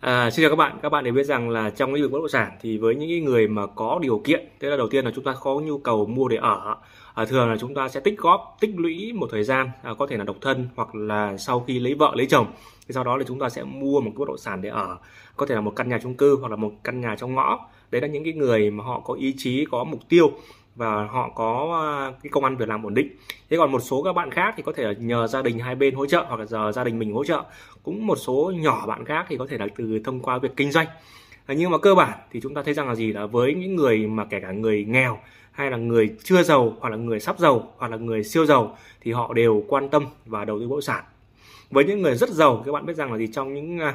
À, xin chào các bạn, các bạn đều biết rằng là trong lĩnh vực bất động sản thì với những người mà có điều kiện, thế là đầu tiên là chúng ta có nhu cầu mua để ở. À, thường là chúng ta sẽ tích góp, tích lũy một thời gian, à, có thể là độc thân hoặc là sau khi lấy vợ lấy chồng. Thì sau đó là chúng ta sẽ mua một cái bất động sản để ở, có thể là một căn nhà chung cư hoặc là một căn nhà trong ngõ. Đấy là những cái người mà họ có ý chí, có mục tiêu và họ có à, cái công ăn việc làm ổn định. Thế còn một số các bạn khác thì có thể là nhờ gia đình hai bên hỗ trợ hoặc là giờ gia đình mình hỗ trợ. Cũng một số nhỏ bạn khác thì có thể là từ thông qua việc kinh doanh. À, nhưng mà cơ bản thì chúng ta thấy rằng là gì là với những người mà kể cả người nghèo hay là người chưa giàu hoặc là người sắp giàu hoặc là người siêu giàu thì họ đều quan tâm và đầu tư bất động sản. Với những người rất giàu, các bạn biết rằng là gì trong những à,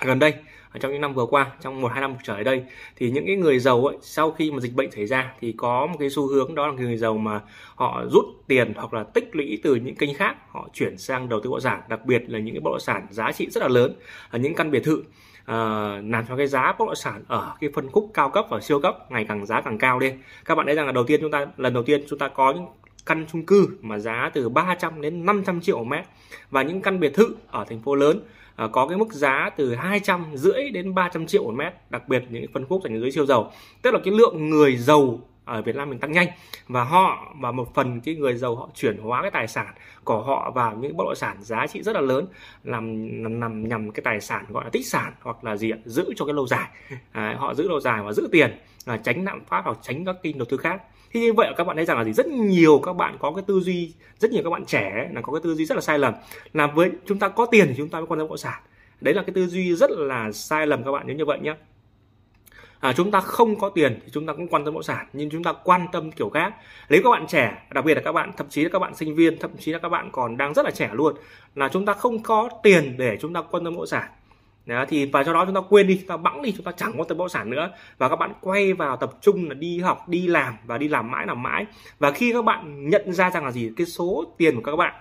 gần đây trong những năm vừa qua trong một hai năm trở lại đây thì những cái người giàu ấy sau khi mà dịch bệnh xảy ra thì có một cái xu hướng đó là người giàu mà họ rút tiền hoặc là tích lũy từ những kênh khác họ chuyển sang đầu tư bất động sản đặc biệt là những cái bất động sản giá trị rất là lớn ở những căn biệt thự uh, làm cho cái giá bất động sản ở cái phân khúc cao cấp và siêu cấp ngày càng giá càng cao lên. Các bạn thấy rằng là đầu tiên chúng ta lần đầu tiên chúng ta có những căn chung cư mà giá từ 300 đến 500 triệu một mét và những căn biệt thự ở thành phố lớn à, có cái mức giá từ 200 rưỡi đến 300 triệu một mét đặc biệt những phân khúc dành dưới siêu giàu tức là cái lượng người giàu ở Việt Nam mình tăng nhanh. Và họ và một phần cái người giàu họ chuyển hóa cái tài sản của họ vào những bất động sản giá trị rất là lớn làm nằm, nằm nhằm cái tài sản gọi là tích sản hoặc là gì ạ? Giữ cho cái lâu dài. À, họ giữ lâu dài và giữ tiền là tránh lạm phát hoặc tránh các kênh đầu tư khác. Thì như vậy các bạn thấy rằng là gì? Rất nhiều các bạn có cái tư duy rất nhiều các bạn trẻ là có cái tư duy rất là sai lầm. Là với chúng ta có tiền thì chúng ta mới quan tâm bất động sản. Đấy là cái tư duy rất là sai lầm các bạn nếu như vậy nhé à, chúng ta không có tiền thì chúng ta cũng quan tâm bất động sản nhưng chúng ta quan tâm kiểu khác. Nếu các bạn trẻ đặc biệt là các bạn thậm chí là các bạn sinh viên thậm chí là các bạn còn đang rất là trẻ luôn là chúng ta không có tiền để chúng ta quan tâm bất động sản. Đó, thì và do đó chúng ta quên đi chúng ta bẵng đi chúng ta chẳng quan tâm bất động sản nữa. Và các bạn quay vào tập trung là đi học đi làm và đi làm mãi làm mãi. Và khi các bạn nhận ra rằng là gì? Cái số tiền của các bạn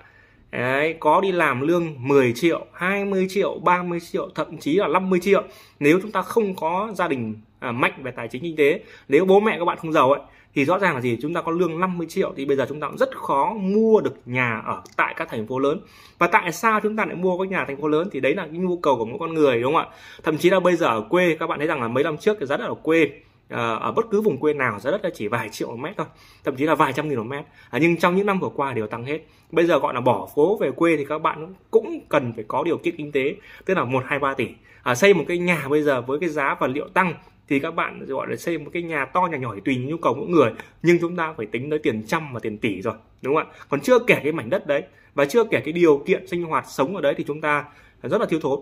Đấy, có đi làm lương 10 triệu, 20 triệu, 30 triệu, thậm chí là 50 triệu. Nếu chúng ta không có gia đình à, mạnh về tài chính kinh tế, nếu bố mẹ các bạn không giàu ấy, thì rõ ràng là gì? Chúng ta có lương 50 triệu thì bây giờ chúng ta cũng rất khó mua được nhà ở tại các thành phố lớn. Và tại sao chúng ta lại mua các nhà thành phố lớn? Thì đấy là cái nhu cầu của mỗi con người đúng không ạ? Thậm chí là bây giờ ở quê các bạn thấy rằng là mấy năm trước cái giá đất ở quê à, ở bất cứ vùng quê nào giá đất là chỉ vài triệu một mét thôi thậm chí là vài trăm nghìn một mét. À, nhưng trong những năm vừa qua đều tăng hết. Bây giờ gọi là bỏ phố về quê thì các bạn cũng cần phải có điều kiện kinh tế tức là một hai ba tỷ. À, xây một cái nhà bây giờ với cái giá vật liệu tăng thì các bạn gọi là xây một cái nhà to nhà nhỏ thì tùy nhu cầu mỗi người nhưng chúng ta phải tính tới tiền trăm và tiền tỷ rồi đúng không ạ? Còn chưa kể cái mảnh đất đấy và chưa kể cái điều kiện sinh hoạt sống ở đấy thì chúng ta rất là thiếu thốn.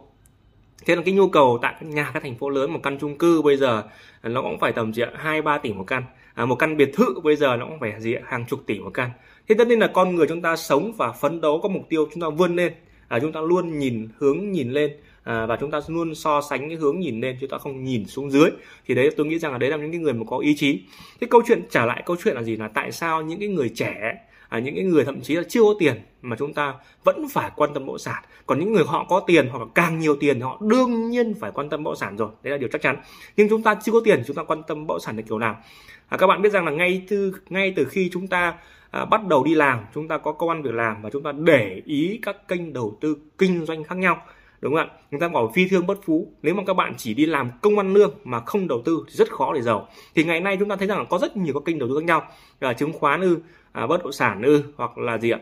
Thế là cái nhu cầu tại các nhà các thành phố lớn một căn chung cư bây giờ nó cũng phải tầm gì hai ba tỷ một căn. À, một căn biệt thự bây giờ nó cũng phải gì hàng chục tỷ một căn. Thế tất nhiên là con người chúng ta sống và phấn đấu có mục tiêu chúng ta vươn lên. À, chúng ta luôn nhìn hướng nhìn lên à, và chúng ta luôn so sánh cái hướng nhìn lên chúng ta không nhìn xuống dưới. Thì đấy tôi nghĩ rằng là đấy là những cái người mà có ý chí. Cái câu chuyện trả lại câu chuyện là gì là tại sao những cái người trẻ à, những cái người thậm chí là chưa có tiền mà chúng ta vẫn phải quan tâm bộ sản. Còn những người họ có tiền hoặc là càng nhiều tiền họ đương nhiên phải quan tâm bộ sản rồi. Đấy là điều chắc chắn. Nhưng chúng ta chưa có tiền chúng ta quan tâm bộ sản là kiểu nào? À, các bạn biết rằng là ngay từ ngay từ khi chúng ta à, bắt đầu đi làm chúng ta có công ăn việc làm và chúng ta để ý các kênh đầu tư kinh doanh khác nhau đúng không ạ? Chúng ta bảo phi thương bất phú. Nếu mà các bạn chỉ đi làm công ăn lương mà không đầu tư thì rất khó để giàu. Thì ngày nay chúng ta thấy rằng là có rất nhiều các kênh đầu tư khác nhau. Là chứng khoán ư à, bất động sản ư hoặc là gì ạ?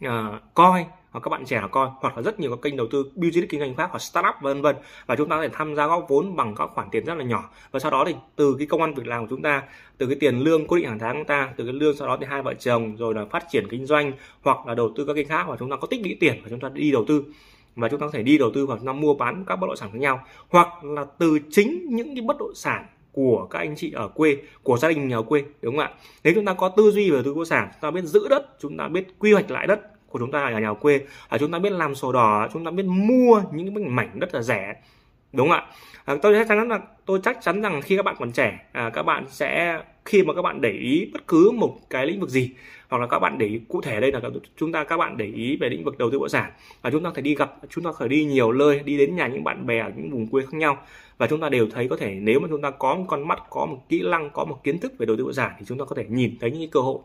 À, coi hoặc các bạn trẻ là coi hoặc là rất nhiều các kênh đầu tư business kinh doanh khác hoặc startup vân vân. Và chúng ta có thể tham gia góp vốn bằng các khoản tiền rất là nhỏ. Và sau đó thì từ cái công ăn việc làm của chúng ta từ cái tiền lương cố định hàng tháng của ta từ cái lương sau đó thì hai vợ chồng rồi là phát triển kinh doanh hoặc là đầu tư các kênh khác và chúng ta có tích lũy tiền và chúng ta đi đầu tư và chúng ta có thể đi đầu tư vào chúng ta mua bán các bất động sản với nhau hoặc là từ chính những cái bất động sản của các anh chị ở quê của gia đình nhà quê đúng không ạ? Nếu chúng ta có tư duy về tư bất động sản chúng ta biết giữ đất chúng ta biết quy hoạch lại đất của chúng ta ở nhà quê à, chúng ta biết làm sổ đỏ chúng ta biết mua những cái mảnh đất là rẻ đúng không ạ? À, tôi chắc chắn là tôi chắc chắn rằng khi các bạn còn trẻ à, các bạn sẽ khi mà các bạn để ý bất cứ một cái lĩnh vực gì hoặc là các bạn để ý cụ thể đây là chúng ta các bạn để ý về lĩnh vực đầu tư bất sản và chúng ta phải đi gặp chúng ta phải đi nhiều nơi đi đến nhà những bạn bè ở những vùng quê khác nhau và chúng ta đều thấy có thể nếu mà chúng ta có một con mắt có một kỹ năng có một kiến thức về đầu tư bất sản thì chúng ta có thể nhìn thấy những cơ hội.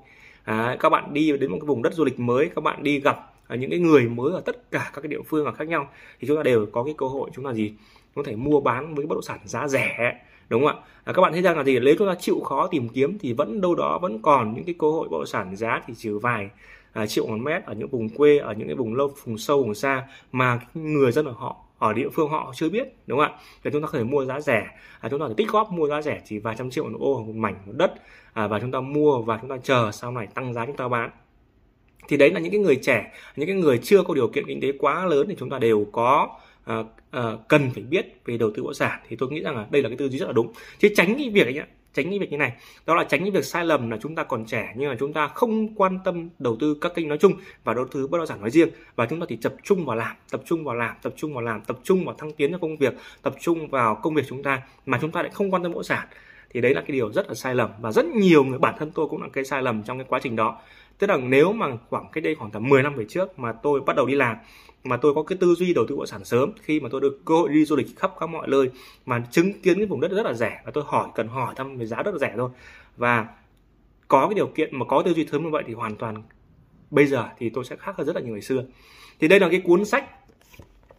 À, các bạn đi đến một cái vùng đất du lịch mới các bạn đi gặp những cái người mới ở tất cả các cái địa phương ở khác nhau thì chúng ta đều có cái cơ hội chúng ta gì? Có thể mua bán với bất động sản giá rẻ đúng không ạ? À, các bạn thấy rằng là gì nếu chúng ta chịu khó tìm kiếm thì vẫn đâu đó vẫn còn những cái cơ hội bất động sản giá thì trừ vài à, triệu một mét ở những vùng quê ở những cái vùng lâu vùng sâu vùng xa mà người dân ở họ ở địa phương họ chưa biết đúng không ạ? Thì chúng ta có thể mua giá rẻ. À, chúng ta có thể tích góp mua giá rẻ chỉ vài trăm triệu một ô một mảnh một đất à, và chúng ta mua và chúng ta chờ sau này tăng giá chúng ta bán. Thì đấy là những cái người trẻ những cái người chưa có điều kiện kinh tế quá lớn thì chúng ta đều có uh, uh, cần phải biết về đầu tư bất động sản thì tôi nghĩ rằng là đây là cái tư duy rất là đúng. Chứ tránh cái việc ấy tránh cái việc như này. Đó là tránh cái việc sai lầm là chúng ta còn trẻ nhưng mà chúng ta không quan tâm đầu tư các kênh nói chung và đầu tư bất động sản nói riêng. Và chúng ta chỉ tập trung vào làm tập trung vào làm tập trung vào làm tập trung vào thăng tiến cho công việc tập trung vào công việc chúng ta mà chúng ta lại không quan tâm bất động sản thì đấy là cái điều rất là sai lầm và rất nhiều người, bản thân tôi cũng là cái sai lầm trong cái quá trình đó. Tức là nếu mà khoảng cách đây khoảng tầm 10 năm về trước mà tôi bắt đầu đi làm, mà tôi có cái tư duy đầu tư bất động sản sớm, khi mà tôi được cơ hội đi du lịch khắp các mọi nơi mà chứng kiến cái vùng đất rất là rẻ và tôi hỏi, cần hỏi thăm về giá rất là rẻ thôi. Và có cái điều kiện mà có tư duy sớm như vậy thì hoàn toàn bây giờ thì tôi sẽ khác hơn rất là nhiều người xưa. Thì đây là cái cuốn sách.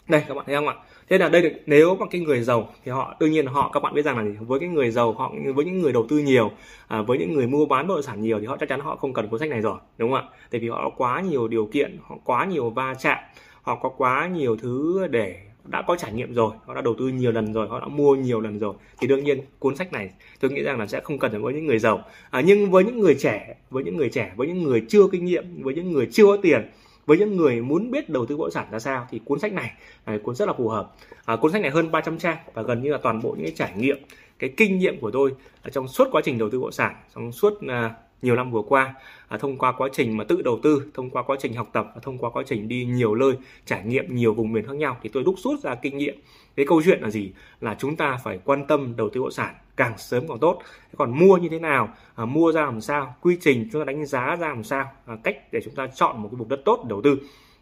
Đây, các bạn thấy không ạ? Thế là đây được nếu mà cái người giàu thì họ đương nhiên họ các bạn biết rằng là với cái người giàu họ với những người đầu tư nhiều à, với những người mua bán bất động sản nhiều thì họ chắc chắn họ không cần cuốn sách này rồi đúng không ạ? Tại vì họ có quá nhiều điều kiện họ quá nhiều va chạm họ có quá nhiều thứ để đã có trải nghiệm rồi họ đã đầu tư nhiều lần rồi họ đã mua nhiều lần rồi thì đương nhiên cuốn sách này tôi nghĩ rằng là sẽ không cần với những người giàu. À, nhưng với những người trẻ với những người trẻ với những người chưa kinh nghiệm với những người chưa có tiền với những người muốn biết đầu tư bất động sản ra sao thì cuốn sách này là cuốn rất là phù hợp. À, cuốn sách này hơn 300 trang và gần như là toàn bộ những cái trải nghiệm cái kinh nghiệm của tôi trong suốt quá trình đầu tư bất động sản trong suốt à, nhiều năm vừa qua à, thông qua quá trình mà tự đầu tư thông qua quá trình học tập và thông qua quá trình đi nhiều nơi trải nghiệm nhiều vùng miền khác nhau thì tôi đúc rút ra kinh nghiệm cái câu chuyện là gì? Là chúng ta phải quan tâm đầu tư bất động sản càng sớm càng tốt. Còn mua như thế nào? À, mua ra làm sao? Quy trình chúng ta đánh giá ra làm sao? À, cách để chúng ta chọn một cái vùng đất tốt để đầu tư.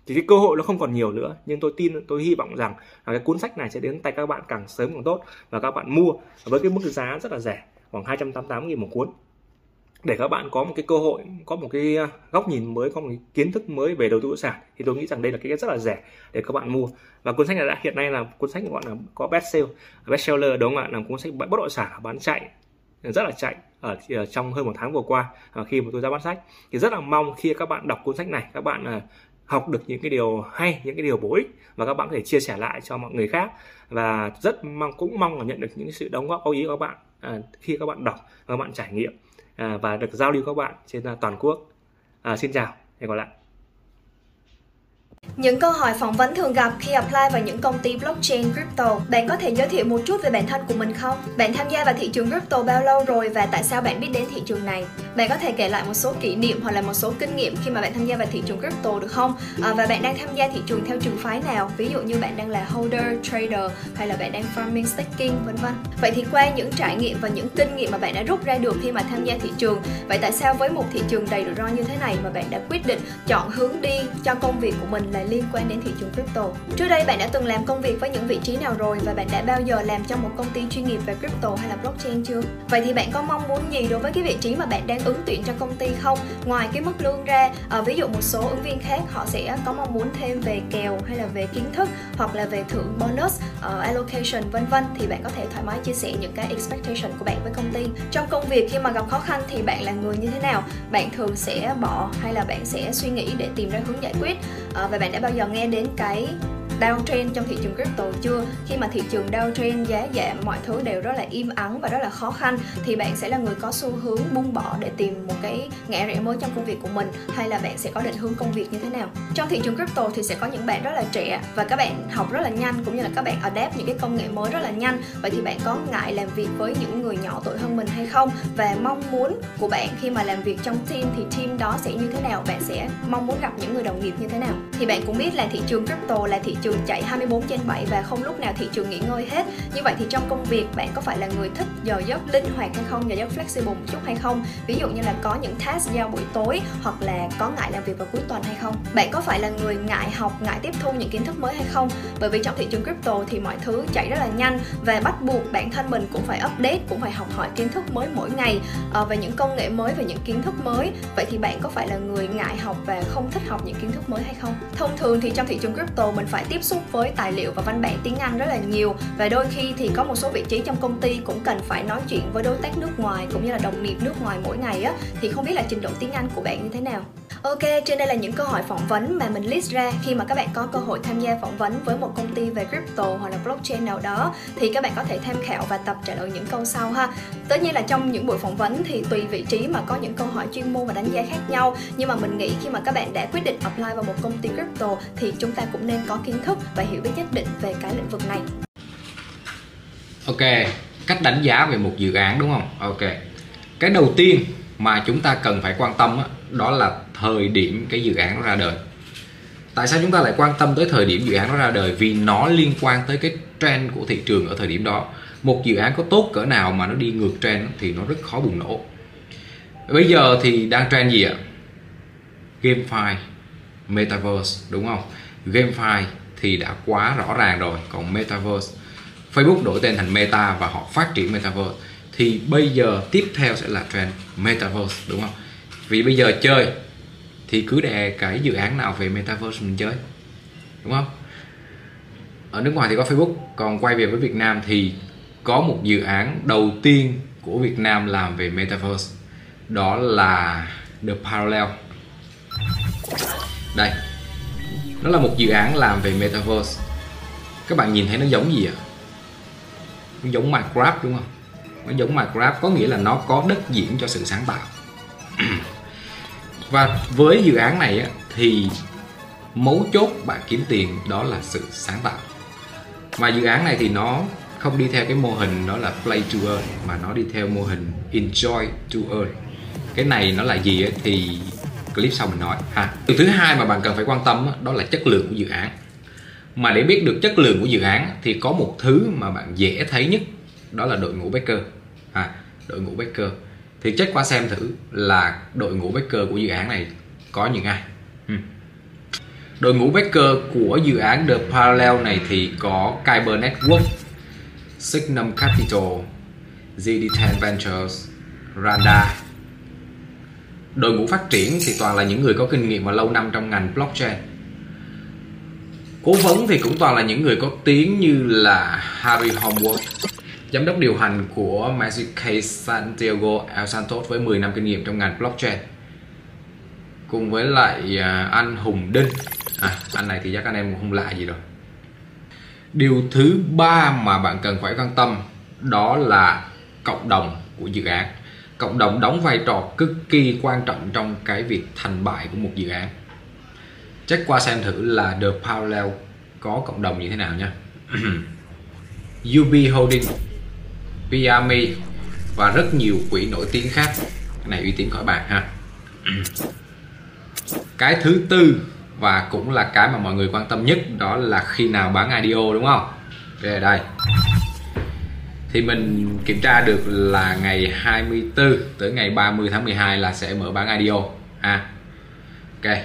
Thì cái cơ hội nó không còn nhiều nữa nhưng tôi tin tôi hy vọng rằng là cái cuốn sách này sẽ đến tay các bạn càng sớm càng tốt và các bạn mua. Với cái mức giá rất là rẻ khoảng 288 nghìn một cuốn để các bạn có một cái cơ hội có một cái à, góc nhìn mới có một cái kiến thức mới về đầu tư bất sản thì tôi nghĩ rằng đây là cái rất là rẻ để các bạn mua. Và cuốn sách này đã hiện nay là cuốn sách gọi là có best sale best seller đúng không ạ? Là cuốn sách bất động sản bán chạy rất là chạy ở, ờ, trong hơn một tháng vừa qua ờ, khi mà tôi ra bán sách. Thì rất là mong khi các bạn đọc cuốn sách này các bạn ờ, học được những cái điều hay những cái điều bổ ích và các bạn có thể chia sẻ lại cho mọi người khác. Và rất mong cũng mong là nhận được những sự đóng góp có ý của các bạn à, khi các bạn đọc và các bạn trải nghiệm à, và được giao lưu các bạn trên à, toàn quốc. À, xin chào, hẹn gặp lại. Những câu hỏi phỏng vấn thường gặp khi apply vào những công ty blockchain crypto. Bạn có thể giới thiệu một chút về bản thân của mình không? Bạn tham gia vào thị trường crypto bao lâu rồi và tại sao bạn biết đến thị trường này? Bạn có thể kể lại một số kỷ niệm hoặc là một số kinh nghiệm khi mà bạn tham gia vào thị trường crypto được không? À, và bạn đang tham gia thị trường theo trường phái nào? Ví dụ như bạn đang là holder, trader hay là bạn đang farming, staking vân vân. Vậy thì qua những trải nghiệm và những kinh nghiệm mà bạn đã rút ra được khi mà tham gia thị trường, vậy tại sao với một thị trường đầy rủi ro như thế này mà bạn đã quyết định chọn hướng đi cho công việc của mình là liên quan đến thị trường crypto. Trước đây bạn đã từng làm công việc với những vị trí nào rồi và bạn đã bao giờ làm trong một công ty chuyên nghiệp về crypto hay là blockchain chưa? Vậy thì bạn có mong muốn gì đối với cái vị trí mà bạn đang ứng tuyển cho công ty không? Ngoài cái mức lương ra, à, ví dụ một số ứng viên khác họ sẽ có mong muốn thêm về kèo hay là về kiến thức hoặc là về thưởng bonus, uh, allocation vân vân thì bạn có thể thoải mái chia sẻ những cái expectation của bạn với công ty. Trong công việc khi mà gặp khó khăn thì bạn là người như thế nào? Bạn thường sẽ bỏ hay là bạn sẽ suy nghĩ để tìm ra hướng giải quyết? Uh, và bạn đã bao giờ nghe đến cái downtrend trong thị trường crypto chưa? Khi mà thị trường downtrend giá giảm, mọi thứ đều rất là im ắng và rất là khó khăn, thì bạn sẽ là người có xu hướng buông bỏ để tìm một cái ngã rẽ mới trong công việc của mình, hay là bạn sẽ có định hướng công việc như thế nào? Trong thị trường crypto thì sẽ có những bạn rất là trẻ và các bạn học rất là nhanh, cũng như là các bạn adapt những cái công nghệ mới rất là nhanh. Vậy thì bạn có ngại làm việc với những người nhỏ tuổi hơn mình hay không? Và mong muốn của bạn khi mà làm việc trong team thì team đó sẽ như thế nào? Bạn sẽ mong muốn gặp những người đồng nghiệp như thế nào? Thì bạn cũng biết là thị trường crypto là thị trường trường chạy 24 trên 7 và không lúc nào thị trường nghỉ ngơi hết. Như vậy thì trong công việc, bạn có phải là người thích giờ giấc linh hoạt hay không, giờ giấc flexible một chút hay không? Ví dụ như là có những task giao buổi tối hoặc là có ngại làm việc vào cuối tuần hay không? Bạn có phải là người ngại học, ngại tiếp thu những kiến thức mới hay không? Bởi vì trong thị trường crypto thì mọi thứ chạy rất là nhanh và bắt buộc bản thân mình cũng phải update, cũng phải học hỏi kiến thức mới mỗi ngày ờ, về những công nghệ mới về những kiến thức mới. Vậy thì bạn có phải là người ngại học và không thích học những kiến thức mới hay không? Thông thường thì trong thị trường crypto mình phải tiếp tiếp xúc với tài liệu và văn bản tiếng Anh rất là nhiều. Và đôi khi thì có một số vị trí trong công ty cũng cần phải nói chuyện với đối tác nước ngoài cũng như là đồng nghiệp nước ngoài mỗi ngày á, thì không biết là trình độ tiếng Anh của bạn như thế nào? Ok, trên đây là những câu hỏi phỏng vấn mà mình list ra khi mà các bạn có cơ hội tham gia phỏng vấn với một công ty về crypto hoặc là blockchain nào đó thì các bạn có thể tham khảo và tập trả lời những câu sau ha. Tất nhiên là trong những buổi phỏng vấn thì tùy vị trí mà có những câu hỏi chuyên môn và đánh giá khác nhau nhưng mà mình nghĩ khi mà các bạn đã quyết định apply vào một công ty crypto thì chúng ta cũng nên có kiến thức và hiểu biết nhất định về cái lĩnh vực này. Ok, cách đánh giá về một dự án đúng không? Ok. Cái đầu tiên mà chúng ta cần phải quan tâm đó là thời điểm cái dự án nó ra đời. Tại sao chúng ta lại quan tâm tới thời điểm dự án nó ra đời? Vì nó liên quan tới cái trend của thị trường ở thời điểm đó. Một dự án có tốt cỡ nào mà nó đi ngược trend thì nó rất khó bùng nổ. Bây giờ thì đang trend gì ạ? Gamefi metaverse, đúng không? Gamefi thì đã quá rõ ràng rồi. Còn metaverse, facebook đổi tên thành meta và họ phát triển metaverse. Thì bây giờ tiếp theo sẽ là trend metaverse, đúng không? Vì bây giờ chơi, thì cứ đè cái dự án nào về metaverse mình chơi, đúng không? Ở nước ngoài thì có Facebook, còn quay về với Việt Nam thì có một dự án đầu tiên của Việt Nam làm về metaverse, đó là The Parallel. Đây, nó là một dự án làm về metaverse. Các bạn nhìn thấy nó giống gì ạ? Nó giống Minecraft, đúng không? Nó giống Minecraft, có nghĩa là nó có đất diễn cho sự sáng tạo. và với dự án này á, thì mấu chốt bạn kiếm tiền đó là sự sáng tạo. Và dự án này thì nó không đi theo cái mô hình đó là play to earn mà nó đi theo mô hình enjoy to earn. Cái này nó là gì ấy, thì clip sau mình nói. Ha. Từ thứ hai mà bạn cần phải quan tâm đó là chất lượng của dự án. Mà để biết được chất lượng của dự án thì có một thứ mà bạn dễ thấy nhất đó là đội ngũ backer. À, đội ngũ backer thì check qua xem thử là đội ngũ backer của dự án này có những ai. Hmm. đội ngũ backer của dự án The Parallel này thì có Kyber Network, Signum Capital ZD10 Ventures, Randa. Đội ngũ phát triển thì toàn là những người có kinh nghiệm và lâu năm trong ngành blockchain. Cố vấn thì cũng toàn là những người có tiếng như là Harry Homewood giám đốc điều hành của Magic Case Santiago El Santos với 10 năm kinh nghiệm trong ngành blockchain. Cùng với lại à, anh Hùng Đinh. À, anh này thì chắc anh em cũng không lạ gì rồi điều thứ ba mà bạn cần phải quan tâm đó là cộng đồng của dự án. Cộng đồng đóng vai trò cực kỳ quan trọng trong cái việc thành bại của một dự án. Check qua xem thử là The Parallel có cộng đồng như thế nào nha. UB Holding Piami và rất nhiều quỹ nổi tiếng khác. Cái này uy tín khỏi bàn ha. Cái thứ tư và cũng là cái mà mọi người quan tâm nhất đó là khi nào bán IDO đúng không? Đây đây. Thì mình kiểm tra được là ngày 24 tới ngày 30 tháng 12 là sẽ mở bán IDO ha. Ok.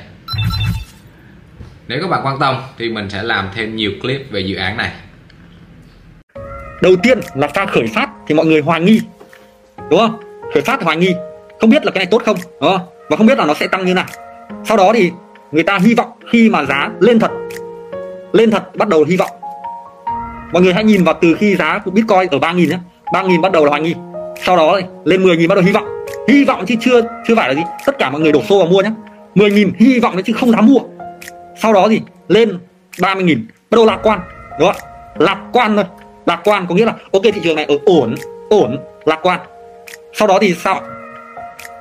Nếu các bạn quan tâm thì mình sẽ làm thêm nhiều clip về dự án này. Đầu tiên là pha khởi phát thì mọi người hoài nghi, đúng không? Khởi phát hoài nghi, không biết là cái này tốt không, đúng không? Và không biết là nó sẽ tăng như nào. Sau đó thì người ta hy vọng khi mà giá lên thật lên thật bắt đầu hy vọng. Mọi người hãy nhìn vào từ khi giá của bitcoin ở ba nghìn nhé. ba nghìn bắt đầu là hoài nghi. Sau đó lên 10 nghìn bắt đầu hy vọng. Hy vọng chứ chưa chưa phải là gì. Tất cả mọi người đổ xô vào mua nhé. 10 nghìn hy vọng đấy chứ không dám mua. Sau đó thì lên 30 nghìn. Bắt đầu lạc quan, đúng không lạc quan thôi lạc quan có nghĩa là, ok, thị trường này ở ổn ổn, lạc quan. Sau đó thì sao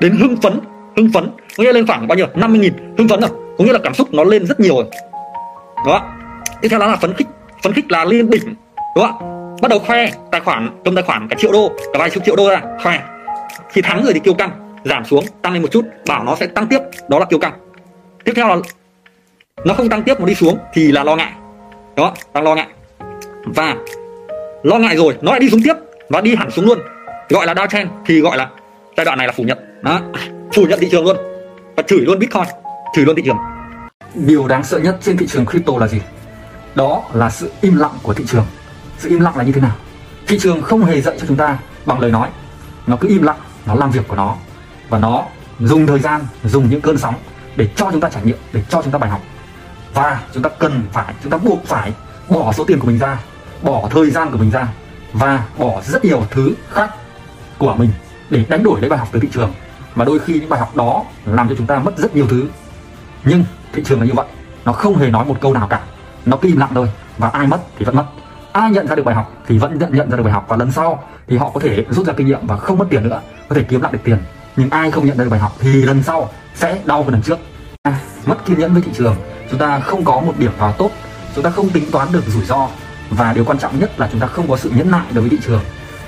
đến hưng phấn hưng phấn. Có nghĩa lên khoảng bao nhiêu? 50 nghìn, hưng phấn rồi. Có nghĩa là cảm xúc nó lên rất nhiều rồi. Đó tiếp theo đó là phấn khích. Phấn khích là lên đỉnh. Đúng không bắt đầu khoe tài khoản trong tài khoản cả triệu đô, cả vài chục triệu đô ra, khoe. Khi thắng rồi thì kiêu căng, giảm xuống, tăng lên một chút, bảo nó sẽ tăng tiếp. Đó là kiêu căng. Tiếp theo là nó không tăng tiếp mà đi xuống thì là lo ngại. Đó đang lo ngại. Và lo ngại rồi, nó lại đi xuống tiếp và đi hẳn xuống luôn. Gọi là downtrend thì gọi là giai đoạn này là phủ nhận. Đó, phủ nhận thị trường luôn. Và chửi luôn bitcoin, chửi luôn thị trường. Điều đáng sợ nhất trên thị trường crypto là gì? Đó là sự im lặng của thị trường. Sự im lặng là như thế nào? Thị trường không hề dạy cho chúng ta bằng lời nói. Nó cứ im lặng, nó làm việc của nó. Và nó dùng thời gian, dùng những cơn sóng để cho chúng ta trải nghiệm, để cho chúng ta bài học. Và chúng ta cần phải, chúng ta buộc phải bỏ số tiền của mình ra bỏ thời gian của mình ra và bỏ rất nhiều thứ khác của mình để đánh đổi lấy bài học từ thị trường. Và đôi khi những bài học đó làm cho chúng ta mất rất nhiều thứ. Nhưng thị trường là như vậy nó không hề nói một câu nào cả. Nó cứ im lặng thôi và ai mất thì vẫn mất. Ai nhận ra được bài học thì vẫn nhận nhận ra được bài học và lần sau thì họ có thể rút ra kinh nghiệm và không mất tiền nữa có thể kiếm lại được tiền. Nhưng ai không nhận ra được bài học thì lần sau sẽ đau hơn lần trước. À, mất kiên nhẫn với thị trường chúng ta không có một điểm vào tốt chúng ta không tính toán được rủi ro và điều quan trọng nhất là chúng ta không có sự nhẫn nại đối với thị trường.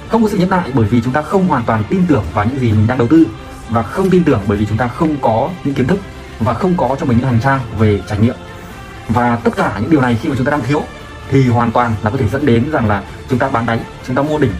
Không có sự nhẫn nại bởi vì chúng ta không hoàn toàn tin tưởng vào những gì mình đang đầu tư. Và không tin tưởng bởi vì chúng ta không có những kiến thức và không có cho mình những hành trang về trải nghiệm. Và tất cả những điều này khi mà chúng ta đang thiếu thì hoàn toàn là có thể dẫn đến rằng là chúng ta bán đáy, chúng ta mua đỉnh.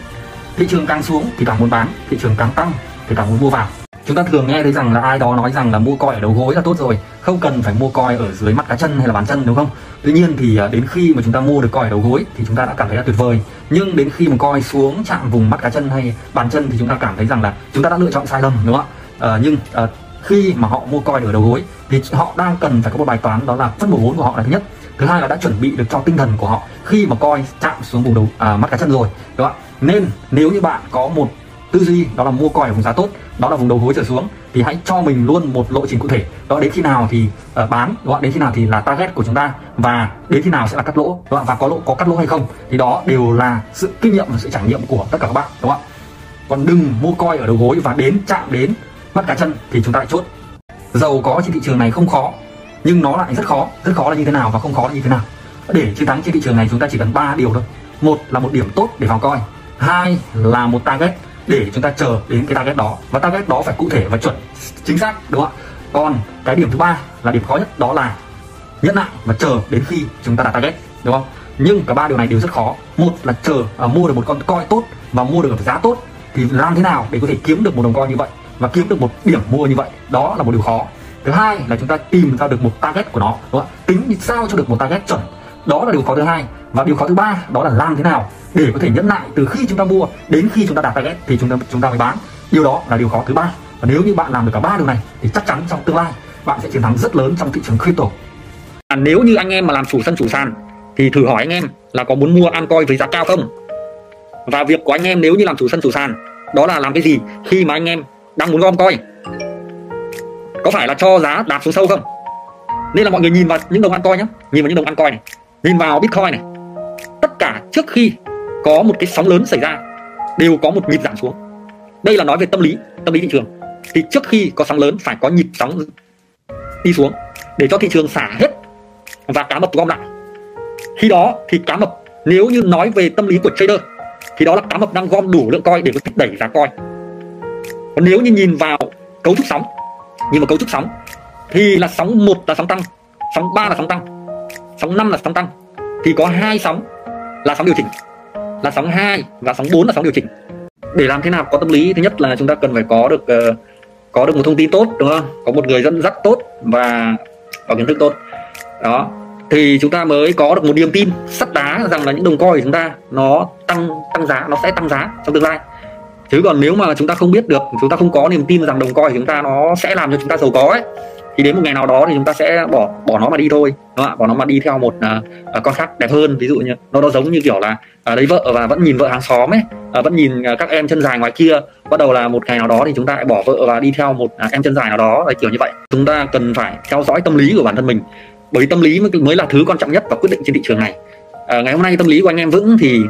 Thị trường càng xuống thì càng muốn bán, thị trường càng tăng thì càng muốn mua vào chúng ta thường nghe thấy rằng là ai đó nói rằng là mua coi ở đầu gối là tốt rồi không cần phải mua coi ở dưới mắt cá chân hay là bàn chân đúng không? Tuy nhiên thì à, đến khi mà chúng ta mua được coi ở đầu gối thì chúng ta đã cảm thấy là tuyệt vời. Nhưng đến khi mà coi xuống chạm vùng mắt cá chân hay bàn chân thì chúng ta cảm thấy rằng là chúng ta đã lựa chọn sai lầm đúng không ạ? À, nhưng à, khi mà họ mua coi ở đầu gối thì họ đang cần phải có một bài toán đó là phân bổ vốn của họ là thứ nhất. Thứ hai là đã chuẩn bị được cho tinh thần của họ khi mà coi chạm xuống vùng đầu à, mắt cá chân rồi đúng không ạ? Nên nếu như bạn có một tư duy đó là mua coi ở vùng giá tốt đó là vùng đầu gối trở xuống thì hãy cho mình luôn một lộ trình cụ thể. Đó đến khi nào thì uh, bán đúng không? đến khi nào thì là target của chúng ta và đến khi nào sẽ là cắt lỗ đúng không? và có lỗ có cắt lỗ hay không thì đó đều là sự kinh nghiệm và sự trải nghiệm của tất cả các bạn đúng không ạ? Còn đừng mua coi ở đầu gối và đến chạm đến mắt cá chân thì chúng ta lại chốt. Giàu có trên thị trường này không khó nhưng nó lại rất khó. Rất khó là như thế nào và không khó là như thế nào? Để chiến thắng trên thị trường này chúng ta chỉ cần ba điều thôi. Một là một điểm tốt để vào coi. Hai là một target để chúng ta chờ đến cái target đó. Và target đó phải cụ thể và chuẩn chính xác đúng không ạ? Còn cái điểm thứ ba là điểm khó nhất đó là nhẫn nại và chờ đến khi chúng ta đạt target đúng không? Nhưng cả ba điều này đều rất khó. Một là chờ à, mua được một con coi tốt và mua được ở giá tốt thì làm thế nào để có thể kiếm được một đồng coi như vậy và kiếm được một điểm mua như vậy? Đó là một điều khó. Thứ hai là chúng ta tìm ra được một target của nó đúng không? tính sao cho được một target chuẩn? Đó là điều khó thứ hai. Và điều khó thứ ba đó là làm thế nào để có thể nhẫn lại từ khi chúng ta mua đến khi chúng ta đạt target thì chúng ta chúng ta mới bán. Điều đó là điều khó thứ ba. Và nếu như bạn làm được cả ba điều này thì chắc chắn trong tương lai bạn sẽ chiến thắng rất lớn trong thị trường crypto. À, nếu như anh em mà làm chủ sân chủ sàn thì thử hỏi anh em là có muốn mua altcoin với giá cao không? Và việc của anh em nếu như làm chủ sân chủ sàn đó là làm cái gì khi mà anh em đang muốn gom coin? Có phải là cho giá đạp xuống sâu không? Nên là mọi người nhìn vào những đồng altcoin nhé nhìn vào những đồng altcoin này nhìn vào bitcoin này, tất cả trước khi có một cái sóng lớn xảy ra, đều có một nhịp giảm xuống. Đây là nói về tâm lý tâm lý thị trường. Thì trước khi có sóng lớn, phải có nhịp sóng đi xuống để cho thị trường xả hết và cá mập gom lại. Khi đó thì cá mập, nếu như nói về tâm lý của trader, thì đó là cá mập đang gom đủ lượng coi để có thể đẩy giá coi còn nếu như nhìn vào cấu trúc sóng, nhìn vào cấu trúc sóng, thì là sóng một là sóng tăng, sóng 3 là sóng tăng sóng 5 là sóng tăng. Thì có hai sóng là sóng điều chỉnh là sóng 2 và sóng 4 là sóng điều chỉnh. Để làm thế nào có tâm lý thứ nhất là chúng ta cần phải có được uh, có được một thông tin tốt đúng không? Có một người dẫn dắt tốt và có kiến thức tốt. Đó. Thì chúng ta mới có được một niềm tin sắt đá rằng là những đồng coin của chúng ta nó tăng tăng giá nó sẽ tăng giá trong tương lai. Chứ còn nếu mà chúng ta không biết được chúng ta không có niềm tin rằng đồng coin của chúng ta nó sẽ làm cho chúng ta giàu có ấy thì đến một ngày nào đó thì chúng ta sẽ bỏ bỏ nó mà đi thôi đúng không? bỏ nó mà đi theo một uh, con khác đẹp hơn. Ví dụ như nó nó giống như kiểu là uh, lấy vợ và vẫn nhìn vợ hàng xóm ấy uh, vẫn nhìn uh, các em chân dài ngoài kia. Bắt đầu là một ngày nào đó thì chúng ta lại bỏ vợ và đi theo một uh, em chân dài nào đó là kiểu như vậy. Chúng ta cần phải theo dõi tâm lý của bản thân mình bởi tâm lý mới, mới là thứ quan trọng nhất và quyết định trên thị trường này. Uh, ngày hôm nay tâm lý của anh em vững thì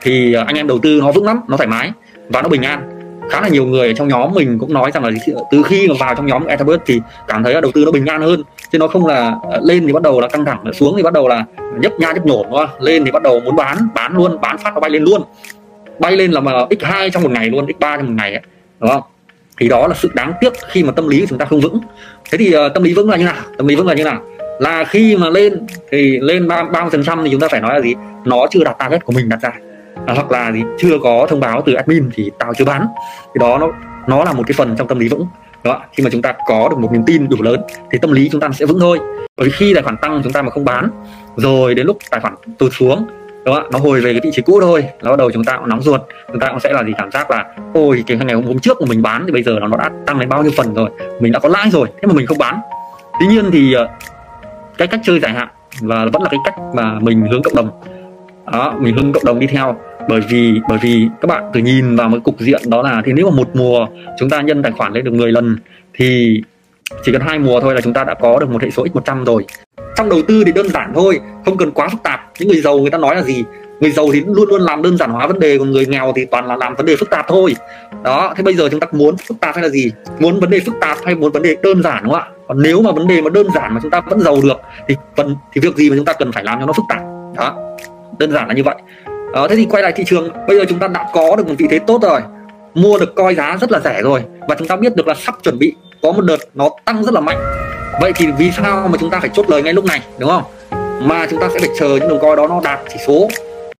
thì anh em đầu tư nó vững lắm nó thoải mái và nó bình an khá là nhiều người trong nhóm mình cũng nói rằng là từ khi mà vào trong nhóm Ethabird thì cảm thấy là đầu tư nó bình an hơn. Chứ nó không là ờ, lên thì bắt đầu là căng thẳng xuống thì bắt đầu là nhấp nha nhấp nhổm đúng không? lên thì bắt đầu muốn bán bán luôn bán phát nó bay lên luôn. Bay lên là mà x2 trong một ngày luôn x3 trong một ngày ấy, đúng không? Thì đó là sự đáng tiếc khi mà tâm lý của chúng ta không vững. Thế thì uh, tâm lý vững là như nào? Tâm lý vững là như nào? Là khi mà lên thì lên ba ba phần trăm thì chúng ta phải nói là gì? Nó chưa đạt target của mình đặt ra à, hoặc là gì chưa có thông báo từ admin thì tao chưa bán. Thì đó nó nó là một cái phần trong tâm lý vững. Đó khi mà chúng ta có được một niềm tin đủ lớn thì tâm lý chúng ta sẽ vững thôi. Bởi khi tài khoản tăng chúng ta mà không bán rồi đến lúc tài khoản tụt xuống đó nó hồi về cái vị trí cũ thôi nó bắt đầu chúng ta cũng nóng ruột chúng ta cũng sẽ là gì cảm giác là ôi cái ngày hôm trước mà mình bán thì bây giờ nó đã tăng lên bao nhiêu phần rồi mình đã có lãi rồi thế mà mình không bán. Tuy nhiên thì ờ, cái cách chơi dài hạn và vẫn là cái cách mà mình hướng cộng đồng. Đó mình hướng cộng đồng đi theo bởi vì bởi vì các bạn cứ nhìn vào một cục diện đó là, thì nếu mà một mùa chúng ta nhân tài khoản lên được 10 lần, thì chỉ cần hai mùa thôi là chúng ta đã có được một hệ số x100 rồi. Trong đầu tư thì đơn giản thôi, không cần quá phức tạp. Những người giàu người ta nói là gì? Người giàu thì luôn luôn làm đơn giản hóa vấn đề, còn người nghèo thì toàn là làm vấn đề phức tạp thôi. Đó, thế bây giờ chúng ta muốn phức tạp hay là gì? Muốn vấn đề phức tạp hay muốn vấn đề đơn giản đúng không ạ? Còn nếu mà vấn đề mà đơn giản mà chúng ta vẫn giàu được, thì phần thì việc gì mà chúng ta cần phải làm cho nó phức tạp? Đó, đơn giản là như vậy đó, thế thì quay lại thị trường. Bây giờ chúng ta đã có được một vị thế tốt rồi. Mua được coi giá rất là rẻ rồi. Và chúng ta biết được là sắp chuẩn bị có một đợt nó tăng rất là mạnh. Vậy thì vì sao mà chúng ta phải chốt lời ngay lúc này đúng không? Mà chúng ta sẽ phải chờ những đồng coi đó nó đạt chỉ số